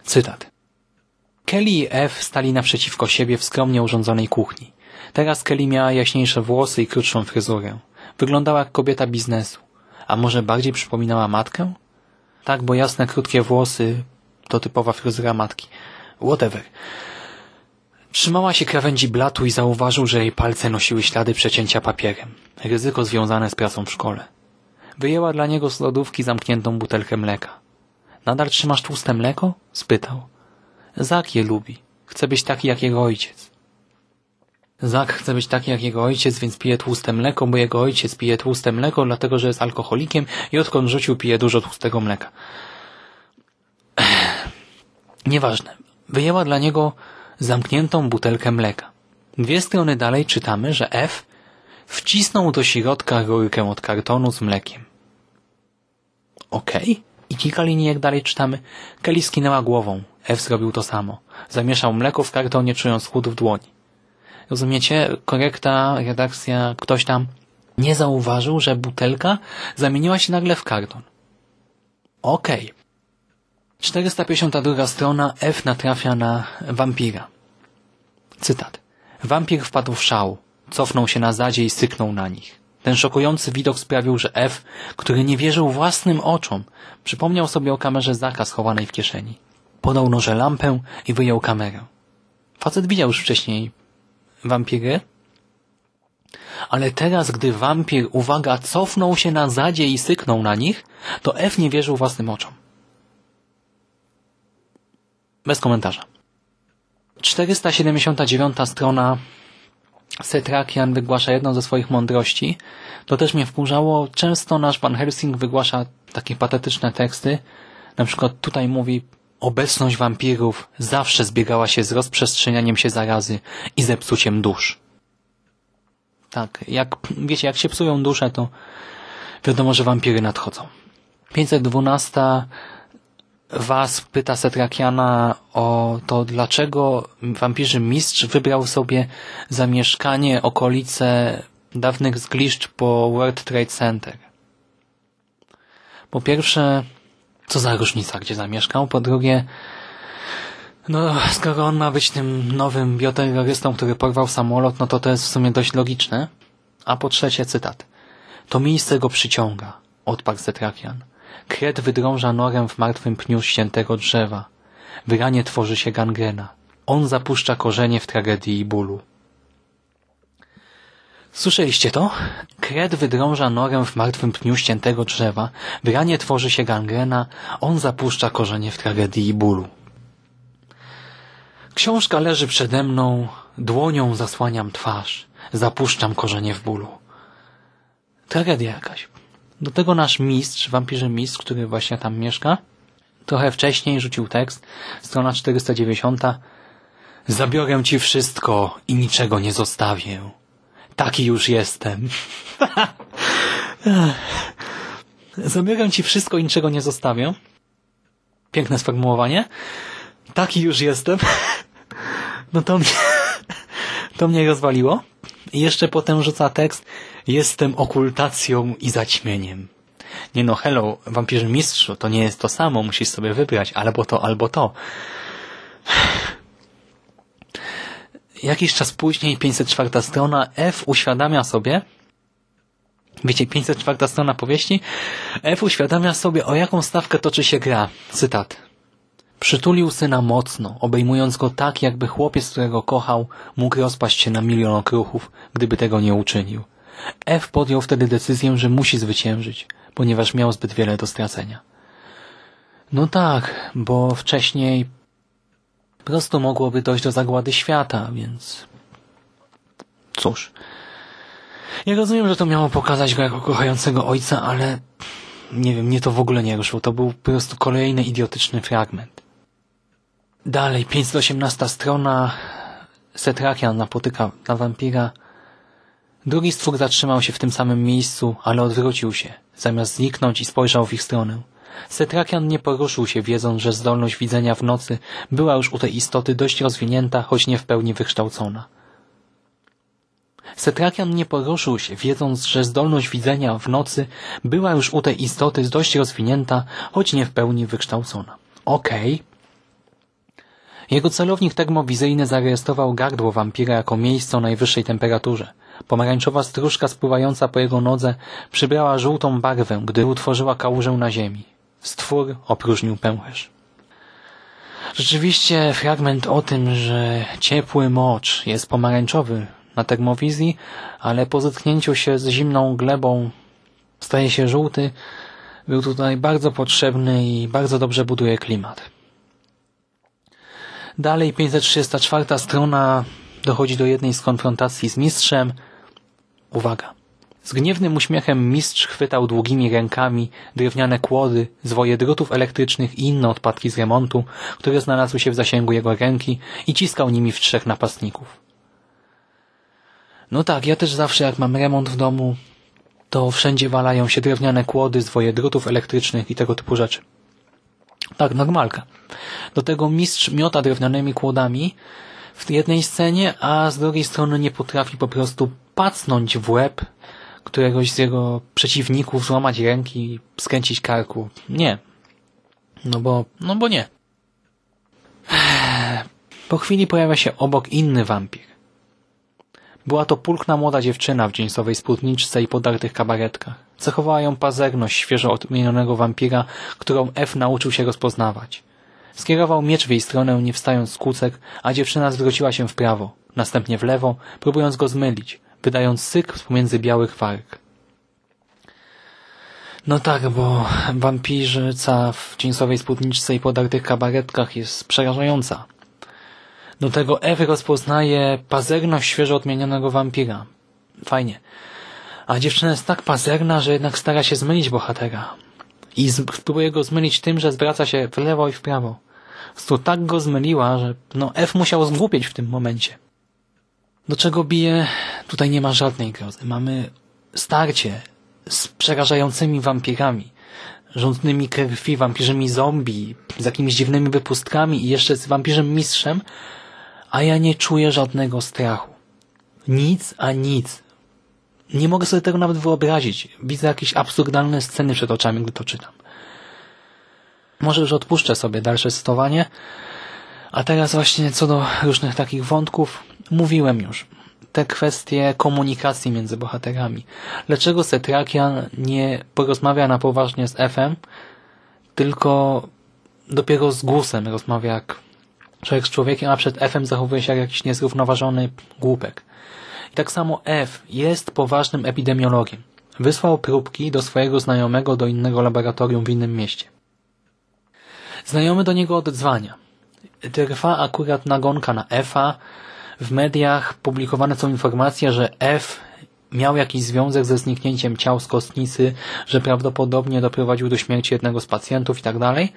Cytat. Kelly i F stali naprzeciwko siebie w skromnie urządzonej kuchni. Teraz Kelly miała jaśniejsze włosy i krótszą fryzurę. Wyglądała jak kobieta biznesu. A może bardziej przypominała matkę? Tak, bo jasne, krótkie włosy to typowa fryzura matki. Whatever. Trzymała się krawędzi blatu i zauważył, że jej palce nosiły ślady przecięcia papierem. Ryzyko związane z pracą w szkole. Wyjęła dla niego z lodówki zamkniętą butelkę mleka. Nadal trzymasz tłuste mleko? spytał. Zak je lubi. Chce być taki jak jego ojciec. Zak chce być taki jak jego ojciec, więc pije tłuste mleko, bo jego ojciec pije tłuste mleko, dlatego że jest alkoholikiem i odkąd rzucił pije dużo tłustego mleka. Nieważne. Wyjęła dla niego zamkniętą butelkę mleka. Dwie strony dalej czytamy, że F wcisnął do środka rurkę od kartonu z mlekiem. Okej. Okay. I kilka linijek dalej czytamy. Kelly skinęła głową. F zrobił to samo. Zamieszał mleko w kartonie, czując chłód w dłoni. Rozumiecie? Korekta, redakcja, ktoś tam nie zauważył, że butelka zamieniła się nagle w karton. Okej. Okay. 452 strona F natrafia na wampira. Cytat. Wampir wpadł w szał, cofnął się na zadzie i syknął na nich. Ten szokujący widok sprawił, że F, który nie wierzył własnym oczom, przypomniał sobie o kamerze Zaka schowanej w kieszeni. Podał noże lampę i wyjął kamerę. Facet widział już wcześniej wampiry, ale teraz, gdy wampir, uwaga, cofnął się na zadzie i syknął na nich, to F nie wierzył własnym oczom. Bez komentarza. 479 strona Setrakian wygłasza jedną ze swoich mądrości. To też mnie wkurzało. Często nasz Van Helsing wygłasza takie patetyczne teksty. Na przykład tutaj mówi obecność wampirów zawsze zbiegała się z rozprzestrzenianiem się zarazy i zepsuciem dusz. Tak, jak wiecie, jak się psują dusze, to wiadomo, że wampiry nadchodzą. 512 Was pyta Setrakiana o to, dlaczego wampirzy mistrz wybrał sobie zamieszkanie okolice dawnych zgliszcz po World Trade Center. Po pierwsze, co za różnica, gdzie zamieszkał? Po drugie, no, skoro on ma być tym nowym bioterrorystą, który porwał samolot, no to to jest w sumie dość logiczne. A po trzecie, cytat. To miejsce go przyciąga, odparł Setrakian. Kret wydrąża norem w martwym pniu ściętego drzewa. W ranie tworzy się gangrena. On zapuszcza korzenie w tragedii i bólu. Słyszeliście to? Kret wydrąża norę w martwym pniu ściętego drzewa, w ranie tworzy się gangrena, on zapuszcza korzenie w tragedii i bólu. Książka leży przede mną, dłonią zasłaniam twarz, zapuszczam korzenie w bólu. Tragedia jakaś. Do tego nasz mistrz, wampirzy mistrz, który właśnie tam mieszka, trochę wcześniej rzucił tekst, strona 490. Zabiorę ci wszystko i niczego nie zostawię. Taki już jestem. *laughs* Zabiorę ci wszystko i niczego nie zostawię. Piękne sformułowanie. Taki już jestem. *laughs* No to mnie, *laughs* to mnie rozwaliło. Jeszcze potem rzuca tekst Jestem okultacją i zaćmieniem. Nie no, hello, wampirze mistrzu, to nie jest to samo, musisz sobie wybrać albo to, albo to. *sighs* Jakiś czas później, 504 strona, F uświadamia sobie, wiecie, 504 strona powieści, F uświadamia sobie, o jaką stawkę toczy się gra. Cytat. Przytulił syna mocno, obejmując go tak, jakby chłopiec, którego kochał, mógł rozpaść się na milion okruchów, gdyby tego nie uczynił. F podjął wtedy decyzję, że musi zwyciężyć, ponieważ miał zbyt wiele do stracenia. No tak, bo wcześniej prosto mogłoby dojść do zagłady świata, więc cóż. Ja rozumiem, że to miało pokazać go jako kochającego ojca, ale nie wiem, mnie to w ogóle nie ruszyło. To był po prostu kolejny idiotyczny fragment. Dalej, 518 strona. Setrakian napotyka na wampira Drugi stwór zatrzymał się w tym samym miejscu, ale odwrócił się, zamiast zniknąć i spojrzał w ich stronę. Setrakian nie poruszył się, wiedząc, że zdolność widzenia w nocy była już u tej istoty dość rozwinięta, choć nie w pełni wykształcona. Setrakian nie poruszył się, wiedząc, że zdolność widzenia w nocy była już u tej istoty dość rozwinięta, choć nie w pełni wykształcona. Okej. Okay. Jego celownik termowizyjny zarejestrował gardło wampira jako miejsce o najwyższej temperaturze. Pomarańczowa stróżka spływająca po jego nodze przybrała żółtą barwę, gdy utworzyła kałużę na ziemi. Stwór opróżnił pęcherz. Rzeczywiście fragment o tym, że ciepły mocz jest pomarańczowy na termowizji, ale po zetknięciu się z zimną glebą staje się żółty, był tutaj bardzo potrzebny i bardzo dobrze buduje klimat. Dalej 534 strona dochodzi do jednej z konfrontacji z mistrzem. Uwaga. Z gniewnym uśmiechem mistrz chwytał długimi rękami drewniane kłody, zwoje drutów elektrycznych i inne odpadki z remontu, które znalazły się w zasięgu jego ręki i ciskał nimi w trzech napastników. No tak, ja też zawsze jak mam remont w domu, to wszędzie walają się drewniane kłody, zwoje drutów elektrycznych i tego typu rzeczy. Tak, normalka. Do tego mistrz miota drewnianymi kłodami w jednej scenie, a z drugiej strony nie potrafi po prostu pacnąć w łeb któregoś z jego przeciwników, złamać ręki, skręcić karku. Nie. No bo, no bo nie. Po chwili pojawia się obok inny wampir. Była to pulchna młoda dziewczyna w dżinsowej spódniczce i podartych kabaretkach. Cechowała ją pazerność świeżo odmienionego wampira, którą F nauczył się rozpoznawać. Skierował miecz w jej stronę, nie wstając z kłócek, a dziewczyna zwróciła się w prawo, następnie w lewo, próbując go zmylić, wydając syk pomiędzy białych warg. No tak, bo wampirzyca w jeansowej spódniczce i podartych kabaretkach jest przerażająca. Do tego Ewy rozpoznaje pazerność świeżo odmienionego wampira. Fajnie. A dziewczyna jest tak pazerna, że jednak stara się zmylić bohatera. I spróbuje go zmylić tym, że zwraca się w lewo i w prawo. To tak go zmyliła, że no F musiał zgłupieć w tym momencie. Do czego bije? Tutaj nie ma żadnej grozy. Mamy starcie z przerażającymi wampirami, rządnymi krwi, wampirzymi zombie, z jakimiś dziwnymi wypustkami i jeszcze z wampirzem mistrzem, a ja nie czuję żadnego strachu. Nic, a nic. Nie mogę sobie tego nawet wyobrazić. Widzę jakieś absurdalne sceny przed oczami, gdy to czytam. Może już odpuszczę sobie dalsze cytowanie. A teraz właśnie co do różnych takich wątków, mówiłem już. Te kwestie komunikacji między bohaterami. Dlaczego Setrakian nie porozmawia na poważnie z Efem, tylko dopiero z głosem rozmawia jak człowiek z człowiekiem, a przed Efem zachowuje się jak jakiś niezrównoważony głupek. I tak samo F jest poważnym epidemiologiem. Wysłał próbki do swojego znajomego do innego laboratorium w innym mieście. Znajomy do niego odzwania. Trwa akurat nagonka na Efa. W mediach publikowane są informacje, że F miał jakiś związek ze zniknięciem ciał z kostnicy, że prawdopodobnie doprowadził do śmierci jednego z pacjentów i tak dalej.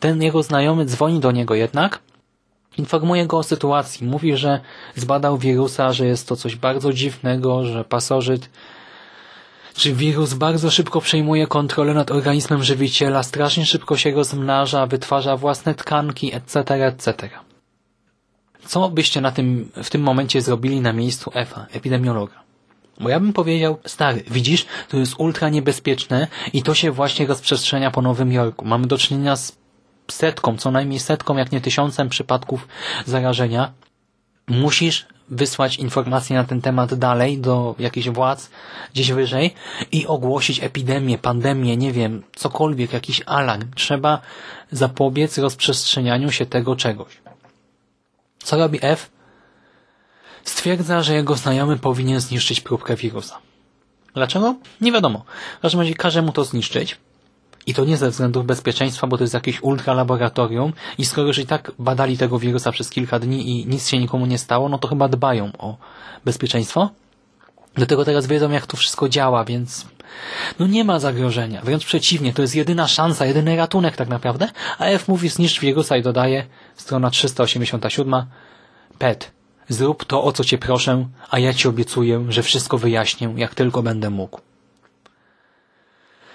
Ten jego znajomy dzwoni do niego jednak Informuje go o sytuacji. Mówi, że zbadał wirusa, że jest to coś bardzo dziwnego, że pasożyt czy wirus bardzo szybko przejmuje kontrolę nad organizmem żywiciela, strasznie szybko się rozmnaża, wytwarza własne tkanki, etc., etc. Co byście na tym, w tym momencie zrobili na miejscu EFA, epidemiologa? Bo ja bym powiedział, stary, widzisz, to jest ultra niebezpieczne i to się właśnie rozprzestrzenia po Nowym Jorku. Mamy do czynienia z setką, co najmniej setką, jak nie tysiącem przypadków zarażenia, musisz wysłać informacje na ten temat dalej do jakichś władz gdzieś wyżej i ogłosić epidemię, pandemię, nie wiem, cokolwiek, jakiś alarm. Trzeba zapobiec rozprzestrzenianiu się tego czegoś. Co robi F? Stwierdza, że jego znajomy powinien zniszczyć próbkę wirusa. Dlaczego? Nie wiadomo. W każdym razie każe mu to zniszczyć i to nie ze względów bezpieczeństwa, bo to jest jakieś ultralaboratorium i skoro już i tak badali tego wirusa przez kilka dni i nic się nikomu nie stało, no to chyba dbają o bezpieczeństwo. Do tego teraz wiedzą, jak to wszystko działa, więc no nie ma zagrożenia. Wręcz przeciwnie, to jest jedyna szansa, jedyny ratunek tak naprawdę. A F mówi zniszcz wirusa i dodaje, strona 387, PET, Zrób to, o co cię proszę, a ja ci obiecuję, że wszystko wyjaśnię, jak tylko będę mógł.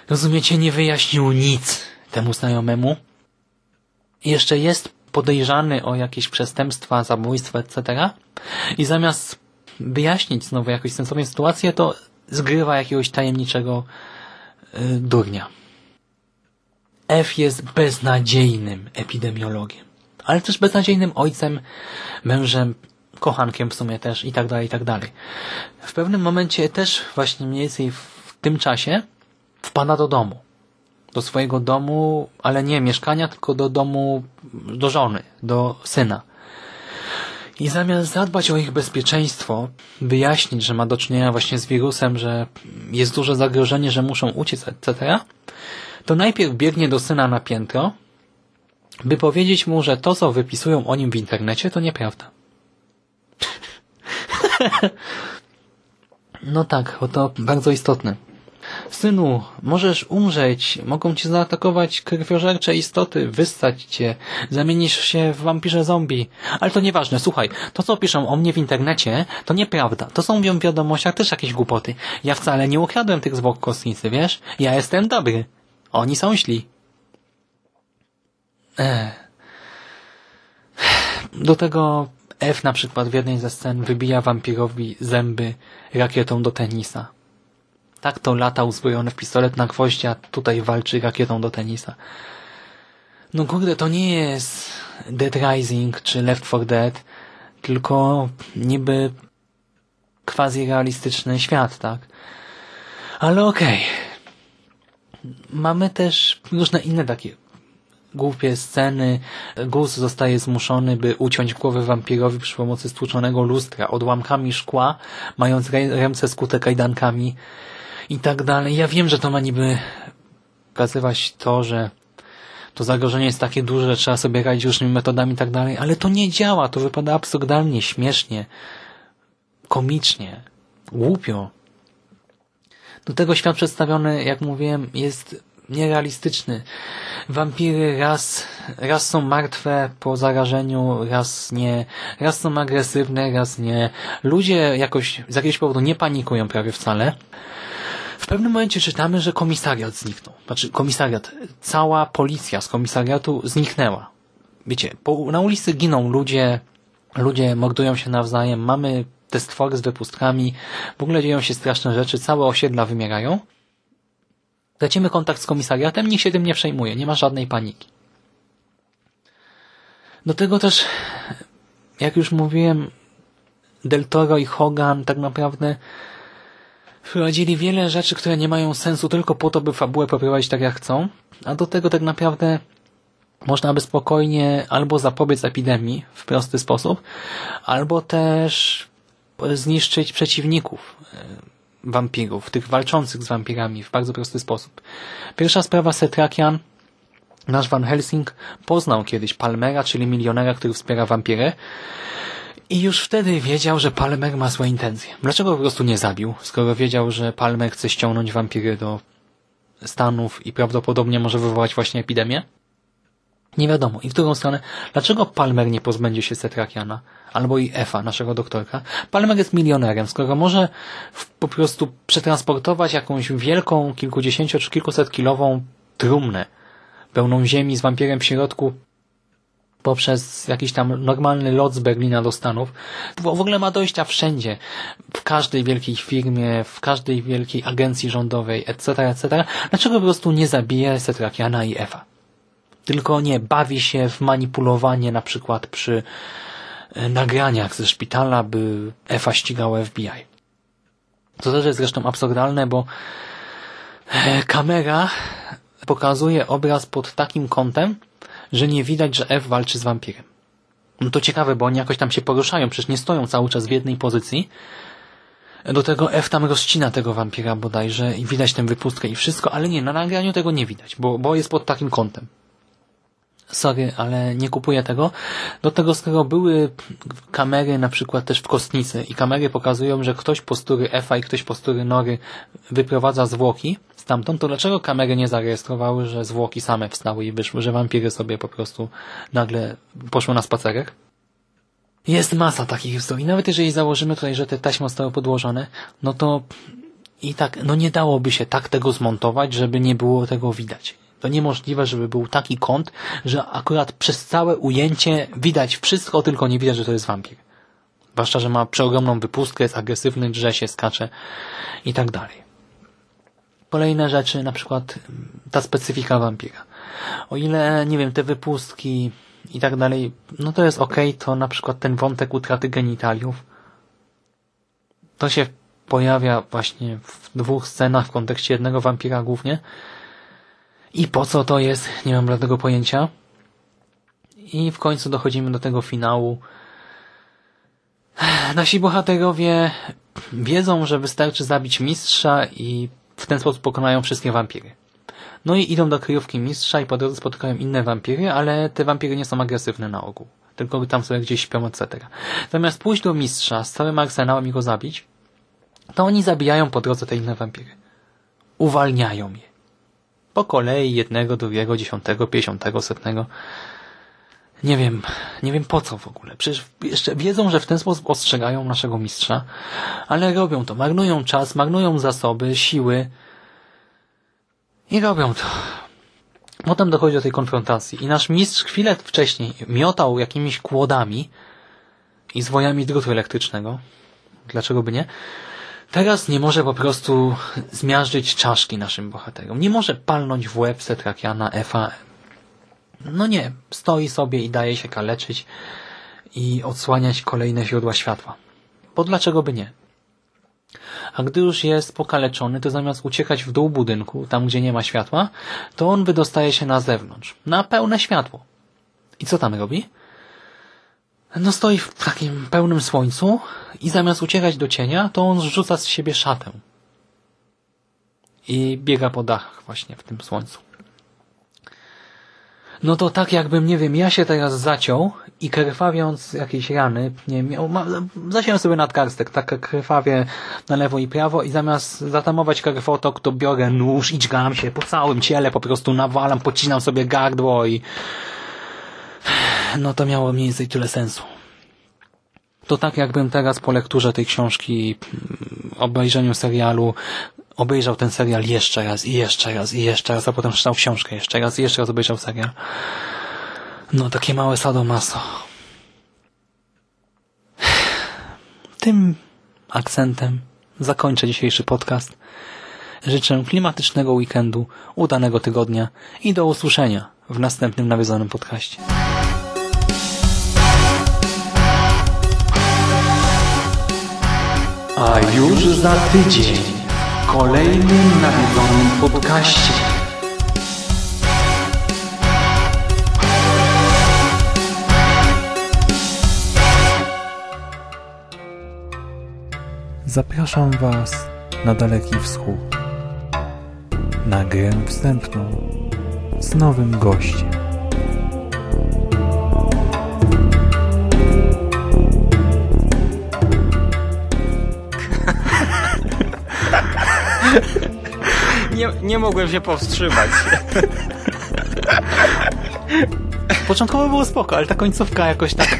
Rozumiecie, nie wyjaśnił nic temu znajomemu. Jeszcze jest podejrzany o jakieś przestępstwa, zabójstwa, etc. I zamiast wyjaśnić znowu jakąś sensowną sytuację, to zgrywa jakiegoś tajemniczego yy, durnia. F jest beznadziejnym epidemiologiem, ale też beznadziejnym ojcem, mężem, kochankiem w sumie też i tak dalej, i tak dalej. W pewnym momencie też właśnie mniej więcej w tym czasie wpada do domu. Do swojego domu, ale nie mieszkania, tylko do domu, do żony, do syna. I zamiast zadbać o ich bezpieczeństwo, wyjaśnić, że ma do czynienia właśnie z wirusem, że jest duże zagrożenie, że muszą uciec, etc., to najpierw biegnie do syna na piętro, by powiedzieć mu, że to, co wypisują o nim w internecie, to nieprawda. *laughs* no tak, bo to bardzo istotne. Synu, możesz umrzeć, mogą cię zaatakować krwiożercze istoty, wystać cię, zamienisz się w wampirze zombie. Ale to nieważne, słuchaj, to co piszą o mnie w internecie, to nieprawda. To są w wiadomościach też jakieś głupoty. Ja wcale nie ukradłem tych zwłok kostnicy, wiesz? Ja jestem dobry. Oni są źli. Ech. Do tego F na przykład w jednej ze scen wybija wampirowi zęby rakietą do tenisa. Tak to lata uzbrojony w pistolet na gwoździe, a tutaj walczy rakietą do tenisa. No kurde, to nie jest Dead Rising czy Left 4 Dead, tylko niby quasi realistyczny świat, tak? Ale okej. Okay. Mamy też różne inne takie głupie sceny. Gus zostaje zmuszony, by uciąć głowę wampirowi przy pomocy stłuczonego lustra odłamkami szkła, mając ręce skute kajdankami i tak dalej. Ja wiem, że to ma niby pokazywać to, że to zagrożenie jest takie duże, że trzeba sobie radzić różnymi metodami i tak dalej, ale to nie działa. To wypada absurdalnie, śmiesznie, komicznie, głupio. Do tego świat przedstawiony, jak mówiłem, jest nierealistyczny. Wampiry raz, raz są martwe po zarażeniu, raz nie. Raz są agresywne, raz nie. Ludzie jakoś z jakiegoś powodu nie panikują prawie wcale. Pewnym momencie czytamy, że komisariat zniknął. Znaczy komisariat, cała policja z komisariatu zniknęła. Wiecie, po, na ulicy giną ludzie, ludzie mordują się nawzajem, mamy te stwory z wypustkami, w ogóle dzieją się straszne rzeczy, całe osiedla wymierają. Tracimy kontakt z komisariatem, nikt się tym nie przejmuje, nie ma żadnej paniki. Do tego też, jak już mówiłem, Del Toro i Hogan tak naprawdę wprowadzili wiele rzeczy, które nie mają sensu tylko po to, by fabułę poprowadzić tak jak chcą, a do tego tak naprawdę można by spokojnie albo zapobiec epidemii w prosty sposób, albo też zniszczyć przeciwników e, wampirów, tych walczących z wampirami w bardzo prosty sposób. Pierwsza sprawa Setrakian, nasz Van Helsing poznał kiedyś Palmera, czyli milionera, który wspiera wampiry i już wtedy wiedział, że Palmer ma złe intencje. Dlaczego po prostu nie zabił, skoro wiedział, że Palmer chce ściągnąć wampiry do Stanów i prawdopodobnie może wywołać właśnie epidemię? Nie wiadomo. I w drugą stronę, dlaczego Palmer nie pozbędzie się Setrakiana? Albo i Efa, naszego doktorka? Palmer jest milionerem, skoro może po prostu przetransportować jakąś wielką, kilkudziesięcio czy kilkuset kilową trumnę pełną ziemi z wampirem w środku poprzez jakiś tam normalny lot z Berlina do Stanów. W ogóle ma dojścia wszędzie. W każdej wielkiej firmie, w każdej wielkiej agencji rządowej, etc., etc. Dlaczego po prostu nie zabije Setrakiana i Efa? Tylko nie bawi się w manipulowanie na przykład przy e, nagraniach ze szpitala, by Efa ścigała FBI. To też jest zresztą absurdalne, bo e, kamera pokazuje obraz pod takim kątem, że nie widać, że F walczy z wampirem. No to ciekawe, bo oni jakoś tam się poruszają, przecież nie stoją cały czas w jednej pozycji. Do tego F tam rozcina tego wampira bodajże i widać tę wypustkę i wszystko, ale nie, na nagraniu tego nie widać, bo, bo jest pod takim kątem. Sorry, ale nie kupuję tego. Do tego, skoro były kamery na przykład też w kostnicy i kamery pokazują, że ktoś postury Efa i ktoś postury Nory wyprowadza zwłoki stamtąd, to dlaczego kamery nie zarejestrowały, że zwłoki same wstały i wyszły, że wampiry sobie po prostu nagle poszły na spacerek? Jest masa takich historii. Nawet jeżeli założymy tutaj, że te taśmy zostały podłożone, no to i tak, no nie dałoby się tak tego zmontować, żeby nie było tego widać. To niemożliwe, żeby był taki kąt, że akurat przez całe ujęcie widać wszystko, tylko nie widać, że to jest wampir. Zwłaszcza, że ma przeogromną wypustkę, jest agresywny, drze się, skacze i tak dalej. Kolejne rzeczy, na przykład ta specyfika wampira. O ile, nie wiem, te wypustki i tak dalej, no to jest ok, to na przykład ten wątek utraty genitaliów, to się pojawia właśnie w dwóch scenach w kontekście jednego wampira głównie. I po co to jest, nie mam żadnego pojęcia. I w końcu dochodzimy do tego finału. Nasi bohaterowie wiedzą, że wystarczy zabić mistrza i w ten sposób pokonają wszystkie wampiry. No i idą do kryjówki mistrza i po drodze spotykają inne wampiry, ale te wampiry nie są agresywne na ogół. Tylko tam sobie gdzieś śpią, etc. Zamiast pójść do mistrza z całym arsenałem i go zabić, to oni zabijają po drodze te inne wampiry. Uwalniają je. Po kolei jednego, drugiego, dziesiątego, pięćdziesiątego, setnego. Nie wiem, nie wiem po co w ogóle. Przecież jeszcze wiedzą, że w ten sposób ostrzegają naszego mistrza, ale robią to. Marnują czas, marnują zasoby, siły i robią to. Potem dochodzi do tej konfrontacji i nasz mistrz chwilę wcześniej miotał jakimiś kłodami i zwojami drutu elektrycznego. Dlaczego by nie? Teraz nie może po prostu zmiażdżyć czaszki naszym bohaterom. Nie może palnąć w łeb Setrakiana, Efa. No nie, stoi sobie i daje się kaleczyć i odsłaniać kolejne źródła światła. Bo dlaczego by nie? A gdy już jest pokaleczony, to zamiast uciekać w dół budynku, tam gdzie nie ma światła, to on wydostaje się na zewnątrz, na pełne światło. I co tam robi? No stoi w takim pełnym słońcu i zamiast uciekać do cienia, to on zrzuca z siebie szatę. I biega po dachach właśnie w tym słońcu. No to tak jakbym, nie wiem, ja się teraz zaciął i krwawiąc jakieś rany, nie miał, zasiałem sobie nadgarstek, tak krwawie na lewo i prawo i zamiast zatamować krwotok, to biorę nóż i dźgam się po całym ciele, po prostu nawalam, pocinam sobie gardło i no to miało mniej więcej tyle sensu. To tak jakbym teraz po lekturze tej książki, mm, obejrzeniu serialu, obejrzał ten serial jeszcze raz i jeszcze raz i jeszcze raz, a potem czytał książkę jeszcze raz i jeszcze raz obejrzał serial. No takie małe sadomaso. Tym akcentem zakończę dzisiejszy podcast. Życzę klimatycznego weekendu, udanego tygodnia i do usłyszenia w następnym nawiedzonym podcaście. A już za tydzień w kolejnym nawiedzonym podcaście. Zapraszam Was na Daleki Wschód. Na grę wstępną z nowym gościem. Nie mogłem się powstrzymać. *laughs* Początkowo było spoko, ale ta końcówka jakoś tak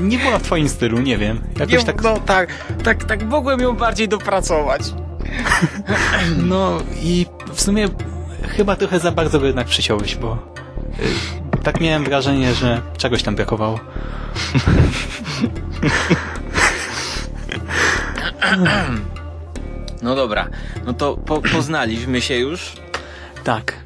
nie była w twoim stylu, nie wiem. Jakoś Nie, tak... No tak, tak, tak mogłem ją bardziej dopracować. *laughs* No i w sumie chyba trochę za bardzo go jednak przyciąłeś, bo y, tak miałem wrażenie, że czegoś tam brakowało. *laughs* *clears throat* No dobra, no to po, poznaliśmy się już. Tak.